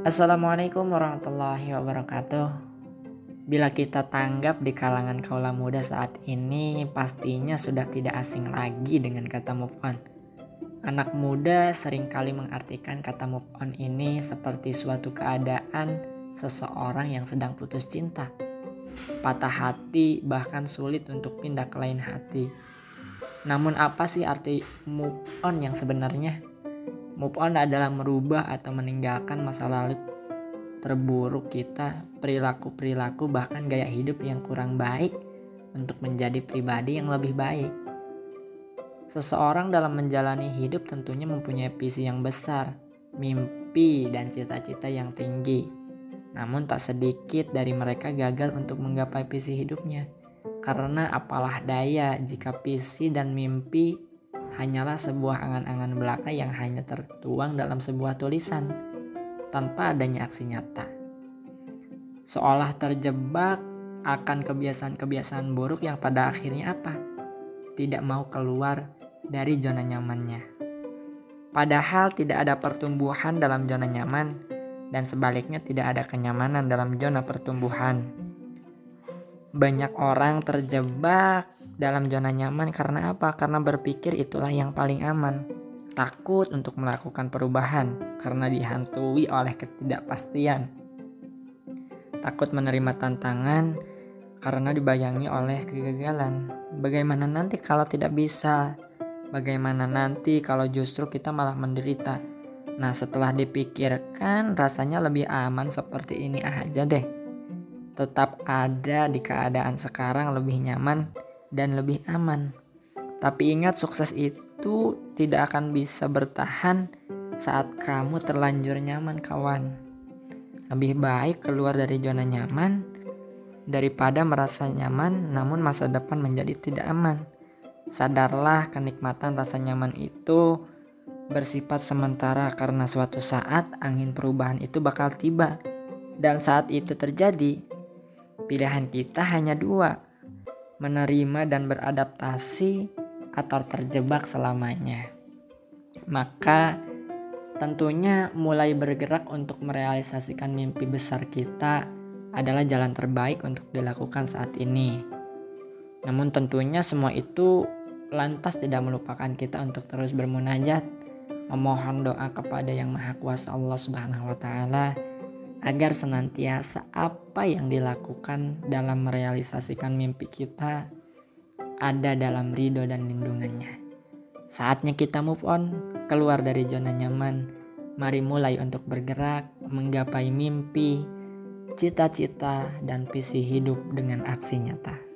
Assalamualaikum warahmatullahi wabarakatuh. Bila kita tanggap di kalangan kaula muda saat ini, pastinya sudah tidak asing lagi dengan kata move on. Anak muda sering kali mengartikan kata move on ini seperti suatu keadaan seseorang yang sedang putus cinta. Patah hati bahkan sulit untuk pindah ke lain hati. Namun apa sih arti move on yang sebenarnya? Move on adalah merubah atau meninggalkan masa lalu terburuk kita, perilaku-perilaku bahkan gaya hidup yang kurang baik untuk menjadi pribadi yang lebih baik. Seseorang dalam menjalani hidup tentunya mempunyai visi yang besar, mimpi dan cita-cita yang tinggi. Namun tak sedikit dari mereka gagal untuk menggapai visi hidupnya. Karena apalah daya jika visi dan mimpi hanyalah sebuah angan-angan belaka yang hanya tertuang dalam sebuah tulisan tanpa adanya aksi nyata. Seolah terjebak akan kebiasaan-kebiasaan buruk yang pada akhirnya apa? Tidak mau keluar dari zona nyamannya. Padahal tidak ada pertumbuhan dalam zona nyaman dan sebaliknya tidak ada kenyamanan dalam zona pertumbuhan. Banyak orang terjebak dalam zona nyaman karena apa? Karena berpikir itulah yang paling aman. Takut untuk melakukan perubahan karena dihantui oleh ketidakpastian. Takut menerima tantangan karena dibayangi oleh kegagalan. Bagaimana nanti kalau tidak bisa? Bagaimana nanti kalau justru kita malah menderita? Nah, setelah dipikirkan, rasanya lebih aman seperti ini aja deh. Tetap ada di keadaan sekarang lebih nyaman dan lebih aman. Tapi ingat sukses itu tidak akan bisa bertahan saat kamu terlanjur nyaman kawan. Lebih baik keluar dari zona nyaman daripada merasa nyaman namun masa depan menjadi tidak aman. Sadarlah kenikmatan rasa nyaman itu bersifat sementara karena suatu saat angin perubahan itu bakal tiba. Dan saat itu terjadi, pilihan kita hanya dua, menerima dan beradaptasi atau terjebak selamanya. Maka tentunya mulai bergerak untuk merealisasikan mimpi besar kita adalah jalan terbaik untuk dilakukan saat ini. Namun tentunya semua itu lantas tidak melupakan kita untuk terus bermunajat, memohon doa kepada Yang Maha Kuasa Allah Subhanahu wa taala agar senantiasa apa yang dilakukan dalam merealisasikan mimpi kita ada dalam ridho dan lindungannya. Saatnya kita move on, keluar dari zona nyaman. Mari mulai untuk bergerak, menggapai mimpi, cita-cita, dan visi hidup dengan aksi nyata.